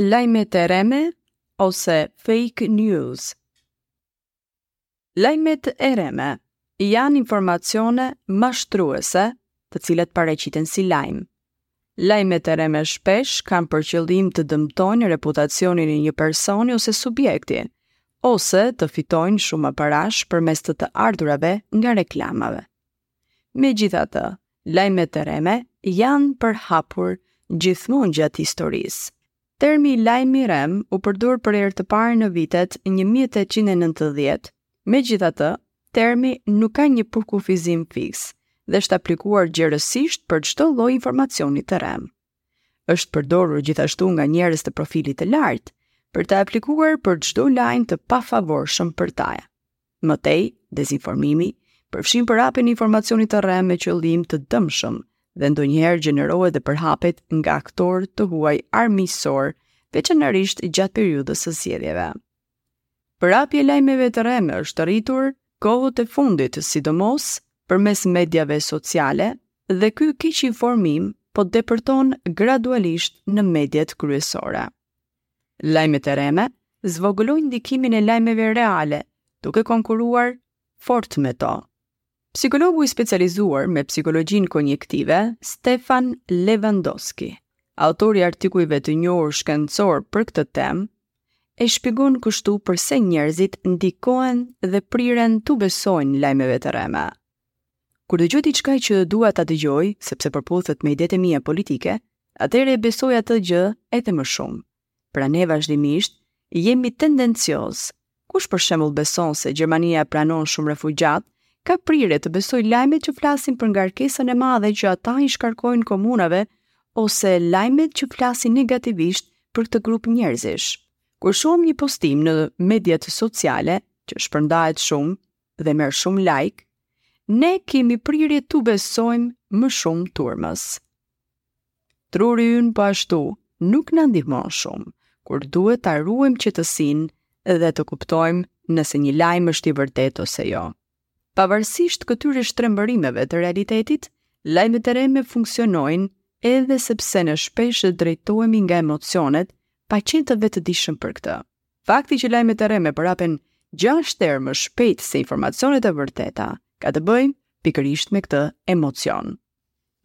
Lajmet e rreme ose fake news. Lajmet e rreme janë informacione mashtruese të cilat paraqiten si lajm. Lajmet e rreme shpesh kanë për qëllim të dëmtojnë reputacionin e një personi ose subjekti, ose të fitojnë shuma parash përmes të të ardhurave nga reklamat. Megjithatë, lajme të rreme janë përhapur gjithmonë gjatë historisë. Termi lajm i rremë u përdor për herë të parë në vitet një mijë e tetëqind e nëntëdhjetë, megjithatë, termi nuk ka një përkufizim fiks dhe është aplikuar gjerësisht për çdo lloj informacioni të rremë. Është përdorur gjithashtu nga njerëz të profilit të lartë për të aplikuar për çdo lajm të pafavorshëm për ta. Më tej, dezinformimi përfshin përhapjen e informacionit të rremë me qëllim të dëmshëm dhe ndonjëherë gjenerohet dhe përhapet nga aktorë të huaj armiqësorë, veçanërisht gjatë periudhës së zgjedhjeve. Përhapja e lajmeve të rreme është rritur kohët e fundit sidomos përmes mediave sociale dhe ky keqinformim po depërton gradualisht në mediat kryesore. Lajmet e rreme zvogëlojnë ndikimin e lajmeve reale, duke konkuruar fort me to. Psikologu i specializuar me psikologjinë konjektive, Stefan Lewandowsky, autor i artikujve të njohur shkencorë për këtë temë, e shpjegon kështu përse njerëzit ndikohen dhe priren t'u besojnë lajmeve të rreme. Kur dëgjoj diçka që dua ta dëgjoj, sepse përputhet me idetë e mia politike, atëherë e besoj atë gjë edhe më shumë, Pra ne vazhdimisht jemi tendenciozë. Kush për shembull beson se Gjermania e pranon shumë refugjatë, ka prirje të besojë lajmet që flasin për ngarkesën e madhe që ata i shkarkojnë komunave ose lajmet që flasin negativisht për këtë grup njerëzish. Kur shohim një postim në mediat sociale që shpërndahet shumë dhe merr shumë like, ne kemi prirje t'u besojmë më shumë turmës. Truri ynë po ashtu nuk na ndihmon shumë, kur duhet ta ruajmë qetësinë dhe të kuptojmë nëse një lajm është i vërtetë ose jo. Pavarësisht këtyre shtrembërimeve të realitetit, lajmet e rreme funksionojnë edhe sepse ne shpesh drejtohemi nga emocionet pa qenë të vetëdijshëm për këtë. Fakti që lajmet e rreme përhapen gjashtë herë më shpejt se informacionet e vërteta, ka të bëjë pikërisht me këtë emocion.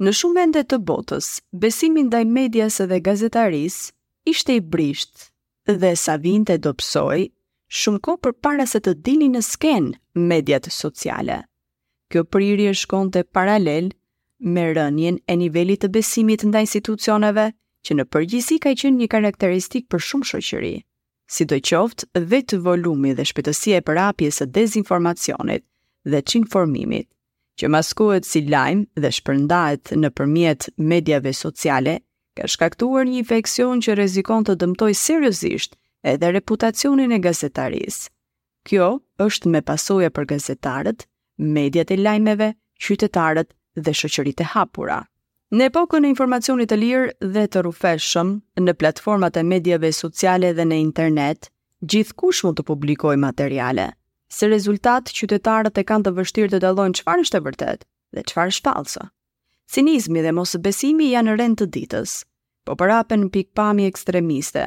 Në shumë vende të botës, besimi ndaj medias dhe gazetarisë ishte i brishtë dhe sa vinte e dobësohej, shumë kohë përpara se të dilnin në skenë mediat sociale. Kjo prirje shkonte paralel me rënien e nivelit të besimit ndaj institucioneve, që në përgjithësi ka qenë një karakteristikë për shumë shoqëri, Sidoqoftë, vetë volumi dhe shpejtësia e përhapjes së dezinformacionit dhe ç'informimit, që maskohet si lajm dhe shpërndahet nëpërmjet mediave sociale, ka shkaktuar një infeksion që rrezikon të dëmtojë seriozisht edhe reputacionin e gazetarisë. Kjo është me pasoja për gazetarët, mediat e lajmeve, qytetarët dhe shoqëritë e hapura. Në epokën e informacionit të lirë dhe të rrufeshëm, në platformat e mediave sociale dhe në internet, gjithkush mund të publikojë materiale. Si rezultat, qytetarët e kanë të vështirë të dallojnë çfarë është e vërtetë dhe çfarë është false. Cinizmi dhe mosbesimi janë në rend të ditës. Po përhapen pikëpamje ekstremiste,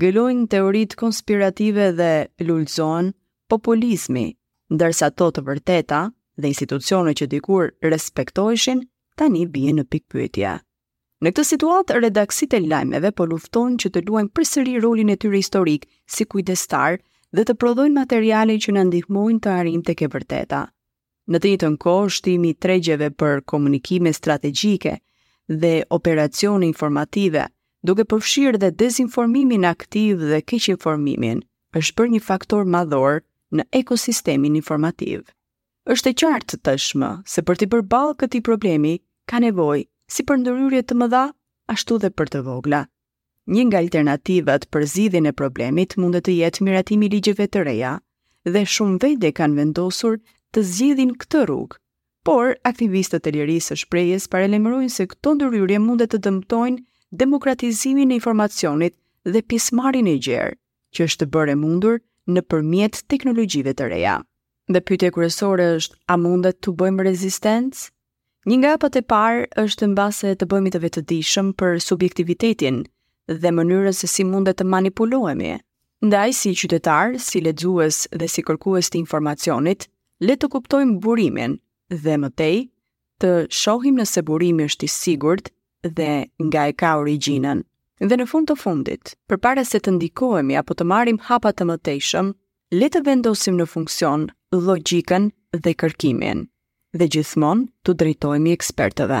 gëlojnë teoritë konspirative dhe lulëzon populizmi, ndërsa ato të vërteta dhe institucionet që dikur respektoheshin tani vihen në pikëpyetje. Në këtë situatë, redaksitë e lajmeve po luftojnë që të luajnë përsëri rolin e tyre historik si kujdestarë dhe të prodhojnë materiale që na ndihmojnë të arrijmë tek e vërteta. Në të njëjtën kohë, shtimi i tregjeve për komunikime strategjike dhe operacione informative, duke përfshirë dhe dezinformimin aktiv dhe keqinformimin, është bërë një faktor madhor në ekosistemin informativ. Është e qartë tashmë se për t'i bërë ballë këtij problemi ka nevojë si për ndërhyrje të mëdha, ashtu dhe për të vogla. Një nga alternativat për zgjidhjen e problemit mund të jetë miratimi i ligjeve të reja, dhe shumë vende kanë vendosur të zgjedhin këtë rrugë. Por, aktivistët e lirisë së shprehjes paralajmërojnë se këto ndërhyrje mund të dëmtojnë demokratizimin e informacionit dhe pjesëmarrjen e gjerë, që është bërë e mundur nëpërmjet teknologjive të reja. Dhe pyetja kryesore është, a mundet t'u bëjmë rezistencë? Një nga hapat e parë është mbase të bëhemi të vetëdijshëm për subjektivitetin dhe mënyrën se si mundet të manipulohemi. Ndaj si qytetarë, si lexues dhe si kërkues të informacionit, le të kuptojmë burimin dhe më tej të shohim nëse burimi është i sigurt dhe nga e ka origjinën. Dhe në fund të fundit, përpara se të ndikohemi apo të marrim hapa të mëtejshëm, le të vendosim në funksion logjikën dhe kërkimin. dhe gjithmonë t'u drejtohemi ekspertëve.